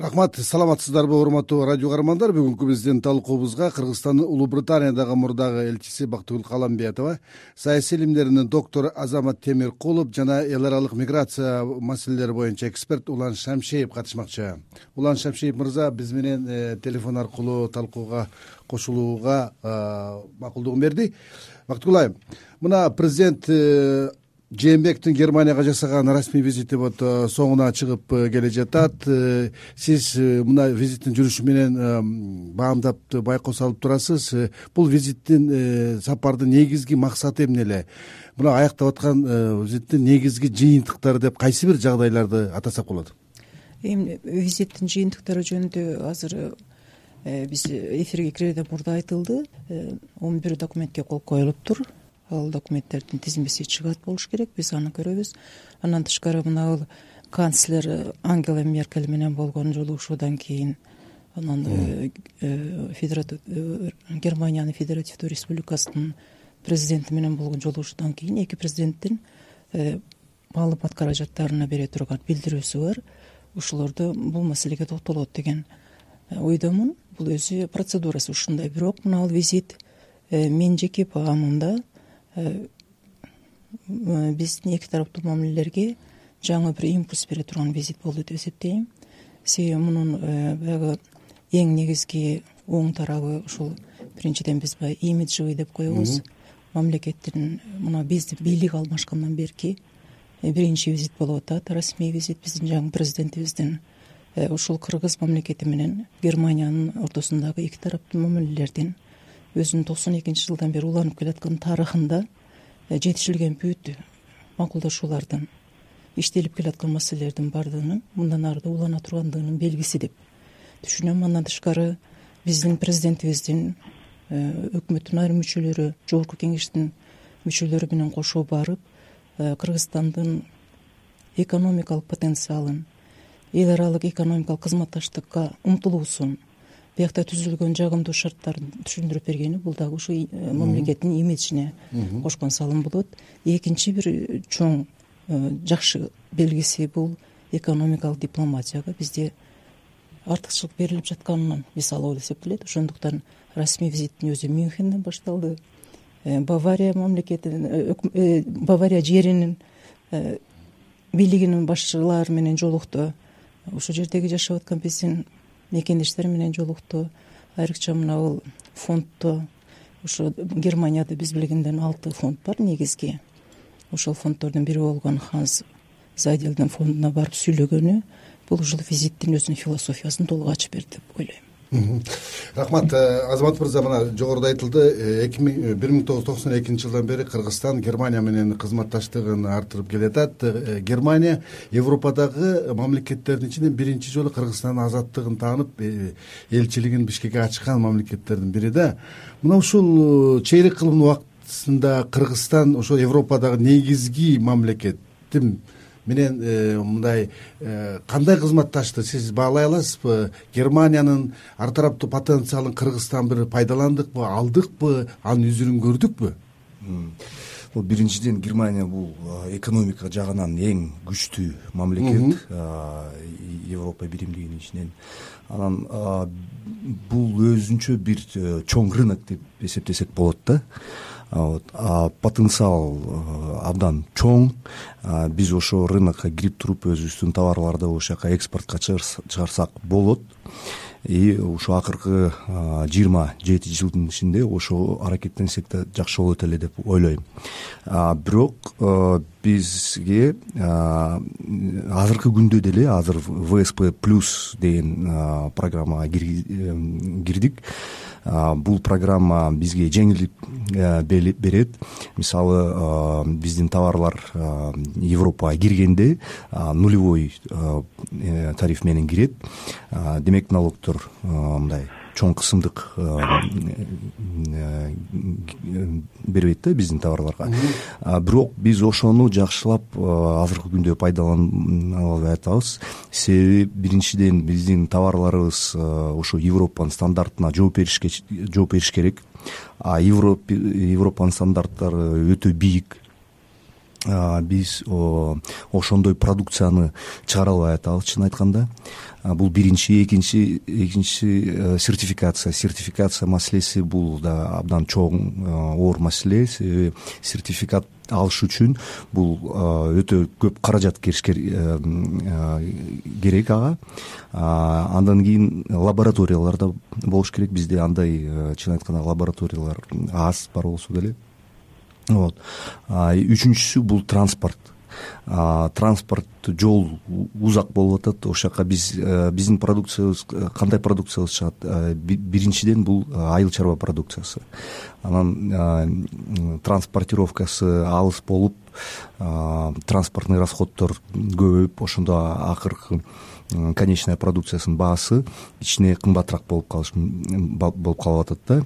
рахмат саламатсыздарбы урматтуу радио каармандар. Бүгүнкү биздин талкуубузга кыргызстандын улуу британиядагы мурдагы элчиси бактыгүл каламбетова саясий илимдеринин доктору азамат темиркулов жана эл аралык миграция маселелери боюнча эксперт улан шамшеев катышмакчы. Улан шамшеев мырза биз менен э, телефон аркылуу талкууга кошулууга э, макулдугун берди. Бактыгүл айым мына президент жээнбековдун германияга жасаган расмий визити вот э, соңуна чыгып э, келе жатат. Э, сиз мына визиттин жүрүшү менен баамдап байкоо салып турасыз. Бул визиттин сапардын негизги максаты эмне эле? Мына аяктап аткан визиттин негизги жыйынтыктары деп кайсы бир жагдайларды атасак болот? Эми визиттин жыйынтыктары жөнүндө азыр биз эфирге кирерден мурда айтылды. Он бир документке кол коюлуптур ал документтердин тизмеси чыгат болуш керек. Биз аны көрөбүз. Андан тышкары мына бул канцлер ангела меркель менен болгон жолугушуудан кийин анан э, э, э, германиянын федеративдүү республикасынын президенти менен болгон жолугушуудан кийин эки президенттин маалымат каражаттарына бере турган билдирүүсү бар. Ошолордо бул маселеге токтолот деген ойдомун. Бул өзү процедурасы ушундай. Бирок мына бул визит менин жеке баамымда Э, э, биздин эки тараптуу мамилелерге жаңы бир импульс бере турган визит болду деп эсептейм. Себеби мунун э, баягы эң негизги оң тарабы ушул биринчиден биз баягы имиджевый деп коебуз. Мамлекеттин мына биздин бийлик алмашкандан берки биринчи визит болуп атат. Расмий визит биздин жаңы президентибиздин. Ушул кыргыз мамлекети менен германиянын ортосундагы эки тараптуу мамилелердин өзүнүн токсон экинчи жылдан бери уланып келаткан тарыхында э, жетишилген бүт макулдашуулардын иштелип келаткан маселелердин баардыгынын мындан ары да улана тургандыгынын белгиси деп түшүнөм. Андан тышкары биздин президентибиздин э, өкмөттүн айрым мүчөлөрү жогорку кеңештин мүчөлөрү менен кошо барып э, кыргызстандын экономикалык потенциалын эл аралык экономикалык кызматташтыкка умтулуусун биякта түзүлгөн жагымдуу шарттарын түшүндүрүп бергени бул дагы ушу э, мамлекеттин имиджине кошкон салым болот. Экинчи бир чоң э, жакшы белгиси бул экономикалык дипломатияга бизде артыкчылык берилип жатканынан мисалы болуп эсептелет ошондуктан расмий визиттин өзү мюнхенден башталды. Э, бавария мамлекетинин бавария жеринин бийлигинин башчылары менен жолукту ошол жердеги жашап аткан биздин мекендештер менен жолукту. Айрыкча мына бул фонддо ошо германияда биз билгенден алты фонд бар негизги. Ошол фонддордун бири болгон ханс заделдин фондуна барып сүйлөгөнү бул ушул визиттин өзүнүн философиясын толук ачып берди деп ойлойм рахмат э, азамат мырза мына жогоруда айтылды э, эки миң э, бир миң тогуз жүз токсон экинчи жылдан бери кыргызстан германия менен кызматташтыгын арттырып келатат. Германия европадагы мамлекеттердин ичинен биринчи жолу кыргызстандын азаттыгын таанып элчилигин бишкекке ачкан мамлекеттердин бири да. Мына ушул чейрек кылымдын убактысында кыргызстан ошол европадагы негизги мамлекеттин менен э, мындай э, кандай кызматташты? Сиз баалай аласызбы? Германиянын ар тараптуу потенциалын кыргызстан бир пайдаландыкпы алдыкпы? Анын үзүрүн көрдүкпү? Бул биринчиден германия бул экономика жагынан эң күчтүү мамлекет европа биримдигинин ичинен. Анан бул өзүнчө бир э, чоң рынок деп эсептесек болот да вот потенциал э, абдан чоң. Биз ошол рынокко кирип туруп өзүбүздүн товарларды ошол жака экспортко чыгарсак болот. И ушу акыркы жыйырма жети жылдын ичинде ошого аракеттенсек да жакшы болот эле деп ойлойм. Бирок э, бизге азыркы күндө деле азыр всп плюс деген программага кирдик бул программа бизге жеңилдик э, берет. Мисалы биздин товарлар европага киргенде нулевой э, тариф менен кирет. Демек налогдор мындай чоң кысымдык бербейт да биздин товарларга. Бирок биз ошону жакшылап азыркы күндө пайдалана албай атабыз себеби биринчиден биздин товарларыбыз ошо европанын стандартына жооп жооп бериш керек. А европанын стандарттары өтө бийик биз ошондой продукцияны чыгара албай атабыз чынын айтканда бул биринчи экинчи экинчи сертификация. Сертификация маселеси бул да абдан чоң оор маселе себеби сертификат алыш үчүн бул өтө көп каражат керек ага. Андан кийин лабораториялар да болуш керек. Бизде андай чынын айтканда лабораториялар аз бар болсо деле вот. Үчүнчүсү бул транспорт. Транспорт жол узак болуп атат. Ошол жака биз э, биздин продукциябыз э, кандай продукциябыз чыгат? Э, биринчиден бул айыл чарба продукциясы. Анан транспортировкасы алыс болуп транспортный расходдор көбөйүп ошондо акыркы конечная продукциясынын баасы кичине кымбатыраак болуп калыш болуп калып атат да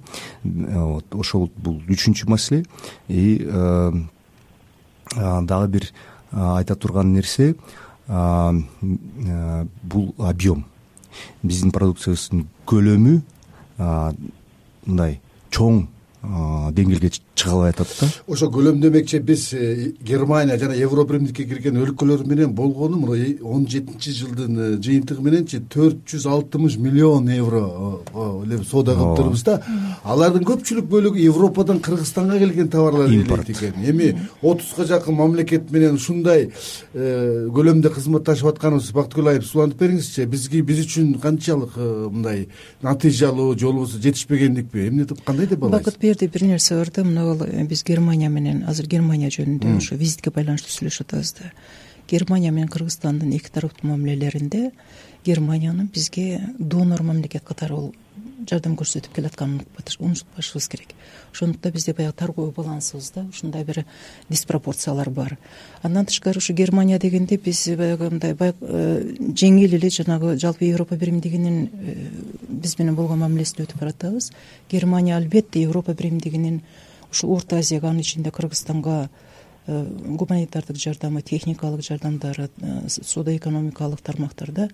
вот ошол бул үчүнчү маселе. И дагы бир айта турган нерсе бул объем. Биздин продукциябыздын көлөмү мындай чоң деңгээлге чыга албай атат да. Ошо көлөм демекчи биз э, германия жана евробиримдикке кирген өлкөлөр менен болгону мына он жетинчи жылдын э, жыйынтыгы мененчи төрт жүз алтымыш миллион евро эле соода кылыптырбыз да. Алардын көпчүлүк бөлүгү европадан кыргызстанга келген товарлар импорт. экен эми отузга жакын мамлекет менен ушундай э, көлөмдө кызматташып атканыбыз бактыгүл айым сулантып бериңизчи бизге биз үчүн канчалык мындай натыйжалуу же болбосо жетишпегендикпи? Эмне деп кандай деп алайсыз? Бакыт жерде бир нерсе бар да мына Э, биз германия менен азыр германия жөнүндө ошо визитке байланыштуу сүйлөшүп атабыз да. Германия менен кыргызстандын эки тараптуу мамилелеринде германиянын бизге донор мамлекет катары жардам көрсөтүп келатканын унутпашыбыз керек. Ошондуктан бизде баягы торговый балансыбызда ушундай бир диспропорциялар бар. Андан тышкары ушу германия дегенде биз баягы мындай э, жеңил эле жанагы жалпы европа биримдигинин э, биз менен болгон мамилесин өтүп баратабыз. Германия албетте европа биримдигинин ушул орто азияга анын ичинде кыргызстанга э, гуманитардык жардамы техникалык жардамдары соода экономикалык тармактарда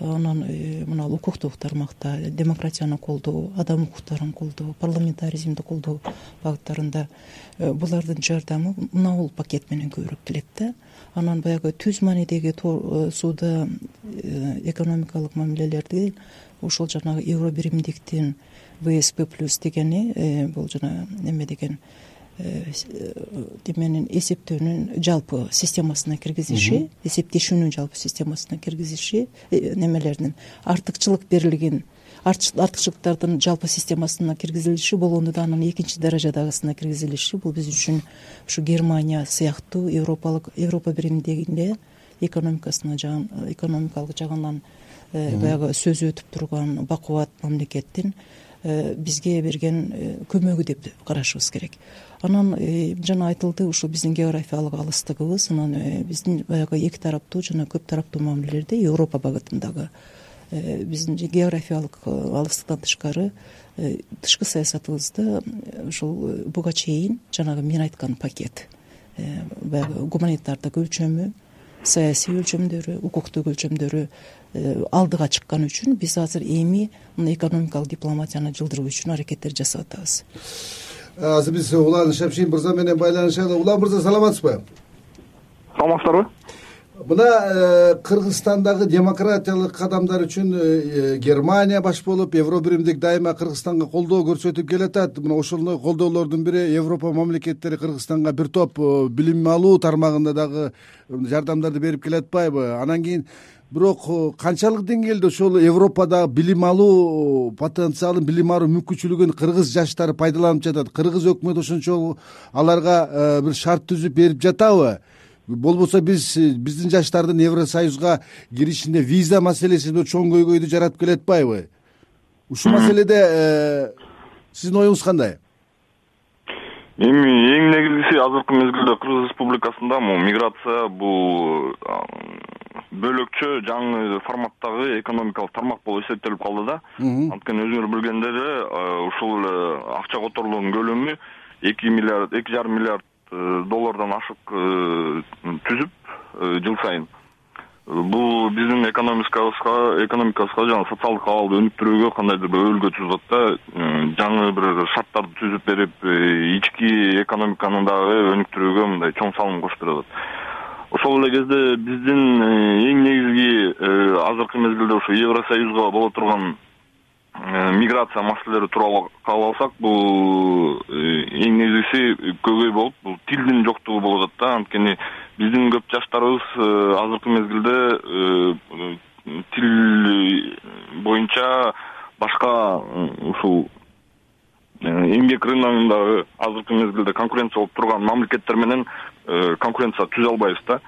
анан э, мына укуктук тармакта демократияны колдоо адам укуктарын колдоо парламентаризмди колдоо багыттарында булардын жардамы мына бул пакет менен көбүрөөк келет да. Анан баягы түз маанидеги соода экономикалык мамилелерди ошол жанагы евро биримдиктин всп плюс дегени э, бул жана эме деген эменин э, эсептөөнүн жалпы системасына киргизиши эсептешүүнүн жалпы системасына киргизиши э, немелеринин артыкчылык берилген артыкчылыктардын жалпы системасына киргизилиши болгондо да анын экинчи даражадагысына киргизилиши. Бул биз үчүн ушу германия сыяктуу европалык европа биримдигинде экономикасына экономикалык жагынан баягы сөзү өтүп турган бакубат мамлекеттин Э, бизге берген э, көмөгү деп карашыбыз керек. Анан э, жана айтылды ушул биздин географиялык алыстыгыбыз анан биздин баягы эки тараптуу жана көп тараптуу мамилелерде европа багытындагы биздин географиялык алыстыктан тышкары тышкы саясатыбызда ушул буга чейин жанагы мен айткан пакет баягы гуманитардык өлчөмү саясий өлчөмдөрү укуктук өлчөмдөрү Э, алдыга чыккан үчүн биз азыр эми мына экономикалык дипломатияны жылдыруу үчүн аракеттер жасап атабыз э, азыр биз улан шапшин мырза менен байланышалы. Улан мырза саламатсызбы? Саламатсыздарбы мына э, кыргызстандагы демократиялык кадамдар үчүн германия баш болуп евро биримдик дайыма кыргызстанга колдоо көрсөтүп келатат. Мына ошондой колдоолордун бири европа мамлекеттери кыргызстанга бир топ билим алуу тармагында дагы жардамдарды берип келатпайбы? Анан кийин бирок э, канчалык деңгээлде ошол европадагы билим алуу потенциалын билим алуу мүмкүнчүлүгүн кыргыз жаштары пайдаланып жатат. Кыргыз өкмөтү ошончо аларга э, бир шарт түзүп берип жатабы? Болбосо биз э, биздин жаштардын евросоюзга киришинде виза маселеси бир чоң көйгөйдү жаратып келатпайбы? Ушул маселеде сиздин оюңуз кандай? Эми эң негизгиси азыркы мезгилде кыргыз республикасында могу миграция бул бөлөкчө жаңы форматтагы экономикалык тармак болуп эсептелип калды да. Анткени өзүңөр билгендей эле ушул эле акча которуулордун көлөмү эки миллиард эки жарым миллиард э, доллардан ашык э, түзүп э, жыл сайын. Бул биздин экономикабызга экономикабызга жана социалдык абалды өнүктүрүүгө кандайдыр бир өбөлгө түзүп атат да жаңы бир шарттарды түзүп берип ички экономиканы дагы өнүктүрүүгө мындай чоң салым кошуп берип атат ошол эле кезде биздин эң негизги азыркы мезгилде ушу евросоюзга боло турган миграция маселелери тууралуу калып алсак бул эң негизгиси көйгөй болуп бул тилдин жоктугу болуп атат да. Анткени биздин көп жаштарыбыз азыркы мезгилде тил боюнча башка ушул э, эмгек рыногундагы азыркы мезгилде конкуренция болуп турган мамлекеттер менен э, конкуренция түзө албайбыз да.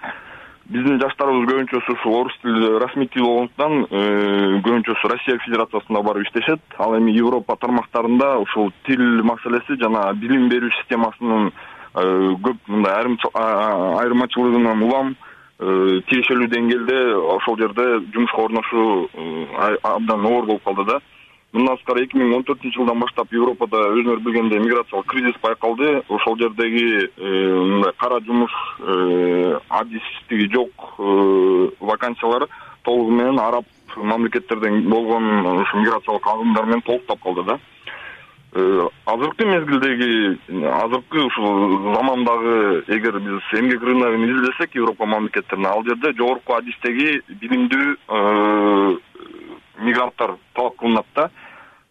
Биздин жаштарыбыз көбүнчөсү ушул орус тили расмий тил болгондуктан э, көбүнчөсү россия федерациясында барып иштешет. Ал эми европа тармактарында ушул тил маселеси жана билим берүү системасынын көп мындай айырмачылыгынан улам Э, тиешелүү деңгээлде ошол жерде жумушка орношуу э, абдан оор болуп калды да мындан тышкары эки миң он төртүнчү жылдан баштап европада өзүңөр билгендей миграциялык кризис байкалды. Ошол жердеги э, мындай кара жумуш адистиги жок вакансиялар толугу менен араб мамлекеттерден болгон ушу миграциялык агымдар менен толуктап калды да. Э, азыркы мезгилдеги азыркы ушул замандагы эгер биз эмгек рыногун изилдесек европа мамлекеттерине ал жерде жогорку адистеги билимдүү э, мигранттар талап кылынат да. э,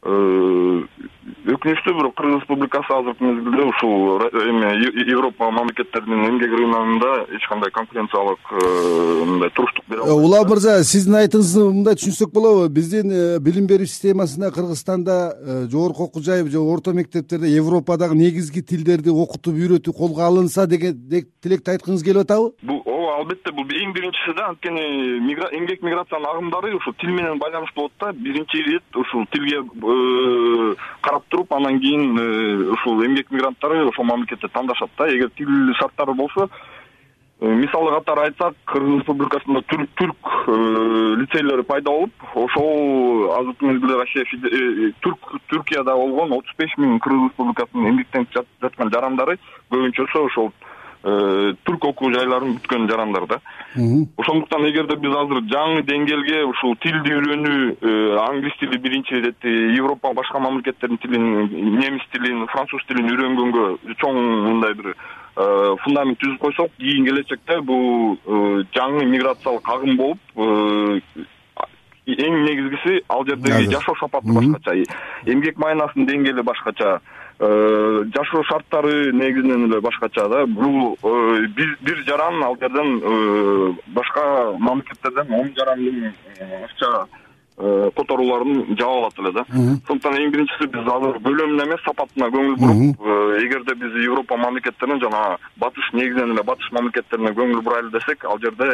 өкүнүчтүү бирок кыргыз республикасы азыркы мезгилде ушул эме европа мамлекеттеринин эмгек рыногунда эч кандай конкуренциялык э, мындай туруштук бере албайт улан мырза сиздин айтыгыңызды мындай түшүнсөк болобу. Биздин э, билим берүү системасында кыргызстанда э, жогорку окуу жай же орто мектептерде европадагы негизги тилдерди окутуп үйрөтүү колго алынса деген тилекти айткыңыз келип атабы? Бул ооба албетте бул эң биринчиси да анткени эмгек миграциянын агымдары ушул тил менен байланыштуу болот да. Биринчи ирет ушул тилге карап туруп анан кийин э, ушул эмгек мигранттары ошол мамлекетти тандашат да. Эгер тил шарттары болсо э, мисалы катары айтсак кыргыз республикасында түрк э, лицейлери пайда болуп ошол азыркы мезгилде россия түркияда болгон отуз беш миң кыргыз республикасынын эмгектенип жаткан жарандары көбүнчөсү ошол түрк окуу жайларын бүткөн жарандар да. Ошондуктан эгерде биз азыр жаңы деңгээлге ушул тилди үйрөнүү англис тили биринчи ирет европа башка мамлекеттердин тилин немис тилин француз тилин үйрөнгөнгө чоң мындай бир фундамент түзүп койсок кийин келечекте бул жаңы миграциялык агым болуп эң негизгиси ал жердеги жашоо сапаты башкача эмгек маянасынын деңгээли башкача Э, жашоо шарттары негизинен эле башкача да. Бул э, бир жаран ал жерден э, башка мамлекеттерден он жарандын акча которууларын жаап алат эле да. Ошондуктан эң биринчиси биз азыр көлөмүнө эмес сапатына көңүл буруп эгерде биз европа мамлекеттерине жана батыш негизинен эле батыш мамлекеттерине көңүл бурайлы десек ал жерде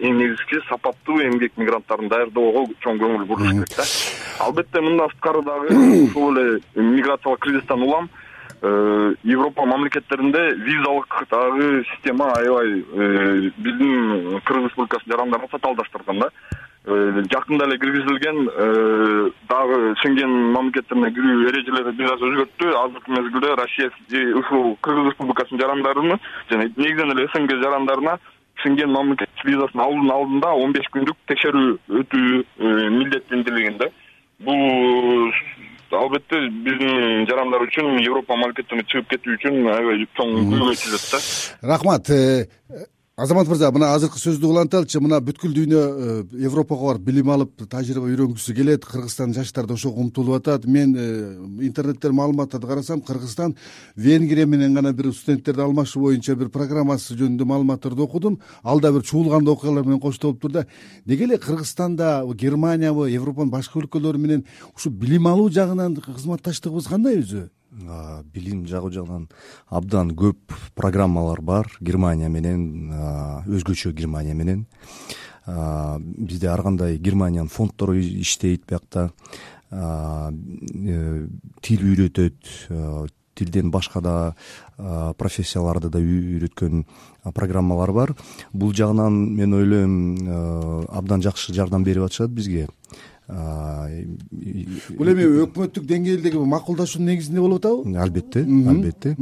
эң негизгиси сапаттуу эмгек мигранттарын даярдоого чоң көңүл буруш керек да. Албетте мындан сырткары дагы ушул эле миграциялык кризистен улам. Европа мамлекеттеринде визалык дагы система аябай биздин кыргыз республикасынын жарандарына татаалдаштырган да. Э, жакында эле киргизилген э, дагы шенген мамлекеттерине кирүү эрежелери бир аз өзгөрттү. Азыркы мезгилде россия ушул кыргыз республикасынын жарандарыны жана негизинен эле снг жарандарына шенген мамлекет визасын алуунун алдында он беш күндүк текшерүү өтүү э, милдеттендирилген да. Бул албетте биздин жарандар үчүн европа мамлекеттерине чыгып кетүү үчүн аябай чоң көйгөй түзөт да. Рахмат азамат мырза мына азыркы сөздү улантайлычы мына бүткүл дүйнө э, европага барып билим алып тажрыйба үйрөнгүсү келет. Кыргызстандын жаштары да ошого умтулуп атат. Мен э, интернетте маалыматтарды карасам кыргызстан венгрия менен гана бир студенттерди алмашуу боюнча бир программасы жөнүндө маалыматтарды окудум. Ал да бир чуулган окуялар менен коштолуп тур да неге эле кыргызстанда германиябы европанын башка өлкөлөрү менен ушу билим алуу жагынан кызматташтыгыбыз кандай өзү билим жагы жагынан абдан көп программалар бар. Германия менен өзгөчө германия менен. Бизде ар кандай германиянын фонддору иштейт биякта э, тил үйрөтөт тилден башка да профессияларды да үйрөткөн программалар бар. Бул жагынан мен ойлойм абдан жакшы жардам берип атышат бизге бул эми өкмөттүк деңгээлдеги макулдашуунун негизинде болуп атабы? Албетте албетте.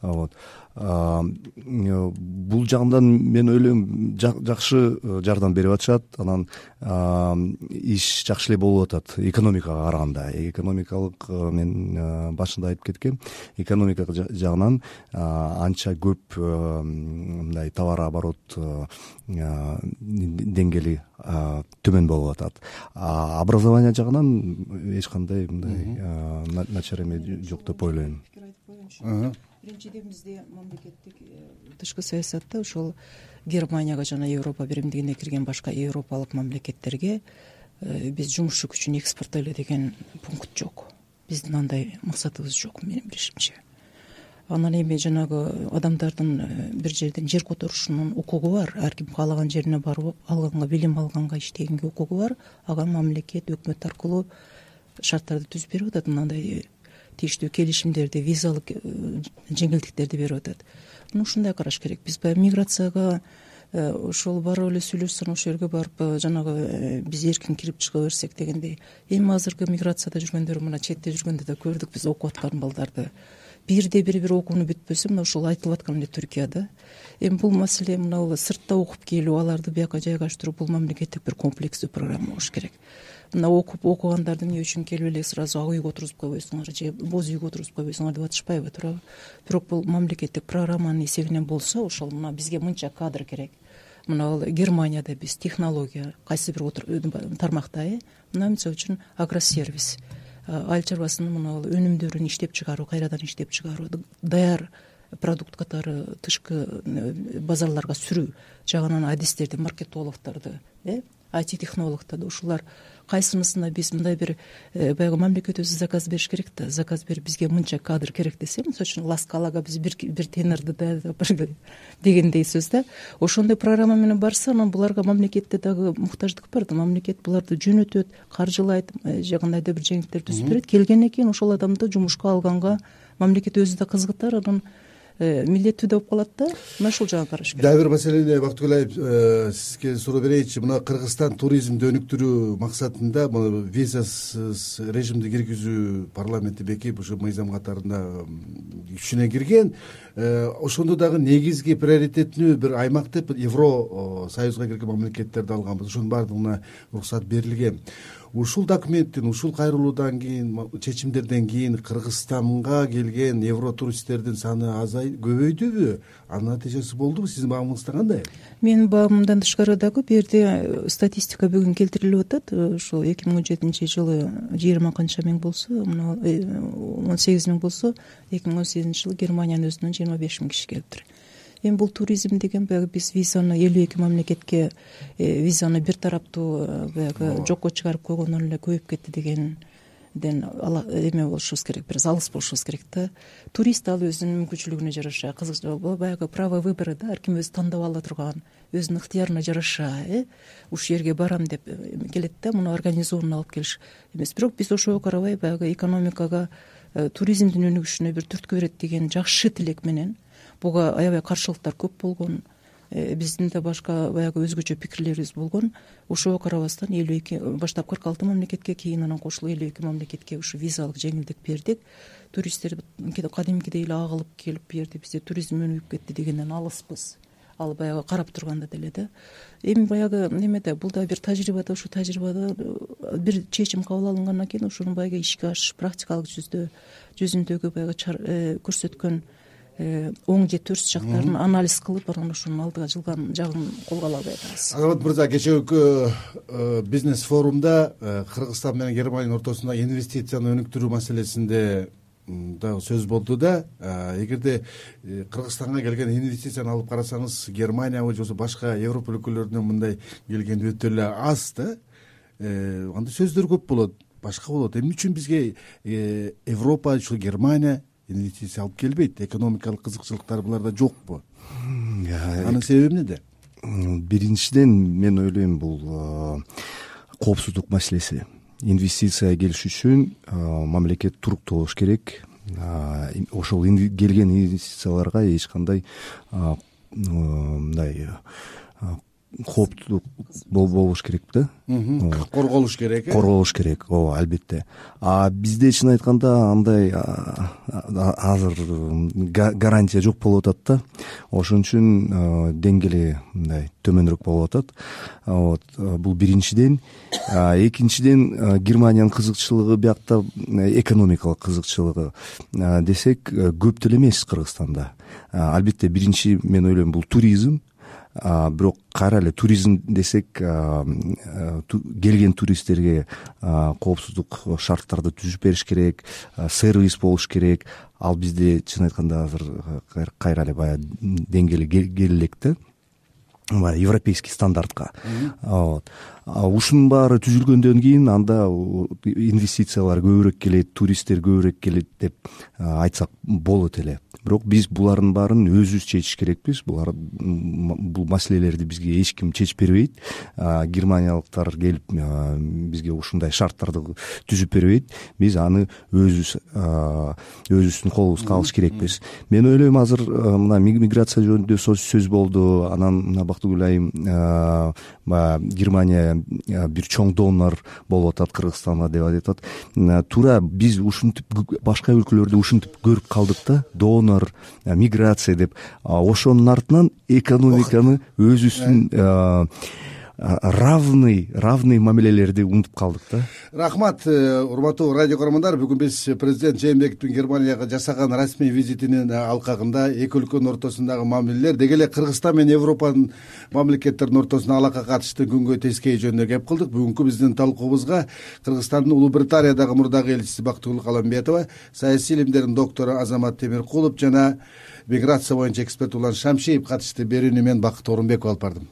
Вот бул жагынан мен ойлойм жакшы жардам берип атышат. Анан иш жакшы эле болуп атат экономикага караганда. Экономикалык мен башында айтып кеткем. Экономика жагынан анча көп мындай товар оборот деңгээли төмөн болуп атат. Образование жагынан эч кандай мындай начар эме жок деп ойлойм биринчиден бизде мамлекеттик э, тышкы саясатта ошол германияга жана европа биримдигине кирген башка европалык мамлекеттерге э, биз жумушчу күчүн экспорттойлу деген пункт жок. Биздин андай максатыбыз жок менин билишимче. Анан эми жанагы адамдардын э, бир жерден жер которушунун укугу бар. Ар ким каалаган жерине барып алганга билим алганга иштегенге укугу бар. Ага мамлекет өкмөт аркылуу шарттарды түзүп берип атат. Мындай тийиштүү келишимдерди визалык э, жеңилдиктерди берип атат. Мына ушундай караш керек. Биз баягы миграцияга э, ошол барып эле сүйлөшсөң ошол жерге барып жанагы биз эркин кирип чыга берсек дегендей эми азыркы миграцияда жүргөндөр мына четте жүргөндө да көрдүк биз окуп аткан балдарды. Бирде бир бир окууну бүтпөсө мына ушул айтылып аткан эле түркияда. Эми бул маселе мынабу сыртта окуп келип аларды бияка жайгаштыруу бул мамлекеттик бир комплекстүү программа болуш керек мына окуп окугандарды эмне үчүн келип эле сразу ак үйгө отургузуп койбойсуңар же боз үйгө отургузуп койбойсуңар деп атышпайбы туурабы? Бирок бул мамлекеттик программанын эсебинен болсо ошол мына бизге мынча кадр керек. Мына ал германияда биз технология кайсы бир тармакта э? Мына мисалы үчүн агросервис. Айыл чарбасынын өнүмдөрүн иштеп чыгаруу кайрадан иштеп чыгаруу даяр продукт катары тышкы э, базарларга сүрүү жагынан адистерди маркетологдорду э? айти технологдорду ушулар кайсынысына биз мындай бир э, баягы мамлекет өзү заказ бериш керек да. Заказ берип бизге мынча кадр керек десе мисалы үчүн ласкалага биз бир тенорду даярдап дегендей сөз да. Ошондой программа менен барса анан буларга мамлекетте дагы муктаждык бар да. Мамлекет буларды жөнөтөт каржылайт э, же кандайдыр бир жеңилдиктер түзүп берет келгенден кийин ошол адамды жумушка алганга мамлекет өзү да кызыгытар анан милдеттүү да болуп калат да. Мына ушул жагын караш керек. Дагы бир маселени бактыгүлаев э, сизге суроо берейинчи. Мына кыргызстан туризмди өнүктүрүү максатында визасыз режимди киргизүү парламентти бекип ушу мыйзам катарында күчүнө кирген. Э, ошондо дагы негизги приоритеттүү бир аймак деп евро союзга кирген мамлекеттерди алганбыз. Ошонун баардыгына уруксат берилген ушул документтин ушул кайрылуудан кийин чечимдерден кийин кыргызстанга келген евро туристтердин саны азай көбөйдүбү? Анын натыйжасы болдубу сиздин баамыңызда кандай? Менин баамымдан тышкары дагы бул жерде э, статистика бүгүн келтирилип атат. Ушул э, эки миң он жетинчи жылы жыйырма канча миң болсо мына э, он сегиз миң болсо эки миң он сегизинчи жылы германиянын өзүнөн жыйырма беш миң киши келиптир эми бул туризм деген баягы биз визаны элүү эки мамлекетке э, визаны бир тараптуу э, баягы жокко чыгарып койгондон эле көбөйүп кетти дегенден эме болушубуз керек бир аз алыс болушубуз керек да. Турист ал өзүнүн мүмкүнчүлүгүнө жараша. Кызыгчылыгы баягы право выбора да ар ким өзү тандап ала турган өзүнүн ыктыярына жараша э ушул жерге барам деп э, келет да муну организованно алып келиш эмес. Бирок биз ошого карабай баягы экономикага туризмдин өнүгүшүнө бир түрткү берет деген жакшы тилек менен буга аябай каршылыктар көп болгон э, биздин да башка баягы өзгөчө пикирлерибиз болгон. Ошого карабастан элүү эки баштап кырк алты мамлекетке кийин анан кошулуп элүү эки мамлекетке ушу визалык жеңилдик бердик. Туристтер кадимкидей эле агылып келип бул жерде бизде туризм өнүгүп кетти дегенден алыспыз. Ал баягы карап турганда деле да. Эми баягы немеде бул да бир тажрыйба да ушул тажрыйбада э, бир чечим кабыл алынгандан кийин ошону баягы ишке ашыш практикалык жүздө жүзүндөгү баягы э, көрсөткөн оң же терс жактарын анализ кылып анан ошонун алдыга жылган жагын колго ала албай атабыз. Азамат мырза кечээкү э, бизнес форумда э, кыргызстан менен германиянын ортосунда инвестицияны өнүктүрүү маселесинде дагы сөз болду да эгерде кыргызстанга келген инвестицияны алып карасаңыз германиябы же болбосо башка европа өлкөлөрүнөн мындай келген өтө эле аз да андай сөздөр көп болот башка болот. Эмне үчүн бизге европа ушул германия инвестиция алып келбейт. Экономикалык кызыкчылыктары буларда жокпу. Анын себеби эмнеде? Биринчиден мен ойлойм бул коопсуздук маселеси. Инвестиция келиш үчүн мамлекет туруктуу болуш керек. Ошол келген инвестицияларга эч кандай мындай кооптуу болуш керек да. Корголуш керек э? Корголуш керек ооба албетте. А бизде чын айтканда андай азыр гарантия жок болуп атат да. Ошон үчүн деңгээли мындай төмөнүрөөк болуп атат. Вот бул биринчиден. Экинчиден германиянын кызыкчылыгы биякта экономикалык кызыкчылыгы. Десек көп деле эмес кыргызстанда. Албетте биринчи мен ойлойм бул туризм бирок кайра эле туризм десек келген туристтерге коопсуздук шарттарды түзүп бериш керек сервис болуш керек. Ал бизде чын айтканда азыр кайра эле баягы деңгээли келе элек да баягы европейский стандартка. Вот ушунун баары түзүлгөндөн кийин анда инвестициялар көбүрөөк келет туристтер көбүрөөк келет деп айтсак болот эле. Бирок биз булардын баарын өзүбүз чечиш керекпиз. Булар бул маселелерди бизге эч ким чечип бербейт. Германиялыктар келип бизге ушундай шарттарды түзүп бербейт. Биз аны өзүбүз өзүбүздүн колубузга алыш керекпиз. Мен ойлойм азыр мына миграция жөнүндө сөз болду анан мына бактыгүл айым баягы германия бир чоң донор болуп атат кыргызстанга деп айтып атат. Туура биз ушинтип башка өлкөлөрдө ушинтип көрүп калдык да донор миграция деп. Ошонун артынан экономиканы өзүбүздүн равный равный мамилелерди унутуп калдык да? Рахмат э, урматтуу радио көрөрмандар. Бүгүн биз президент жээнбековдун германияга жасаган расмий визитинин алкагында эки өлкөнүн ортосундагы мамилелер деги эле кыргызстан менен европанын мамлекеттеринин ортосундагы алакка катышты күнгөй тескей жөнүндө кеп кылдык. Бүгүнкү биздин талкуубузга кыргызстандын улуу британиядагы мурдагы элчиси бактыгүл каламбетова саясий илимдердин доктору азамат темиркулов жана миграция боюнча эксперт улан шамшиев катышты берүүнү мен бакыт орунбеков алып бардым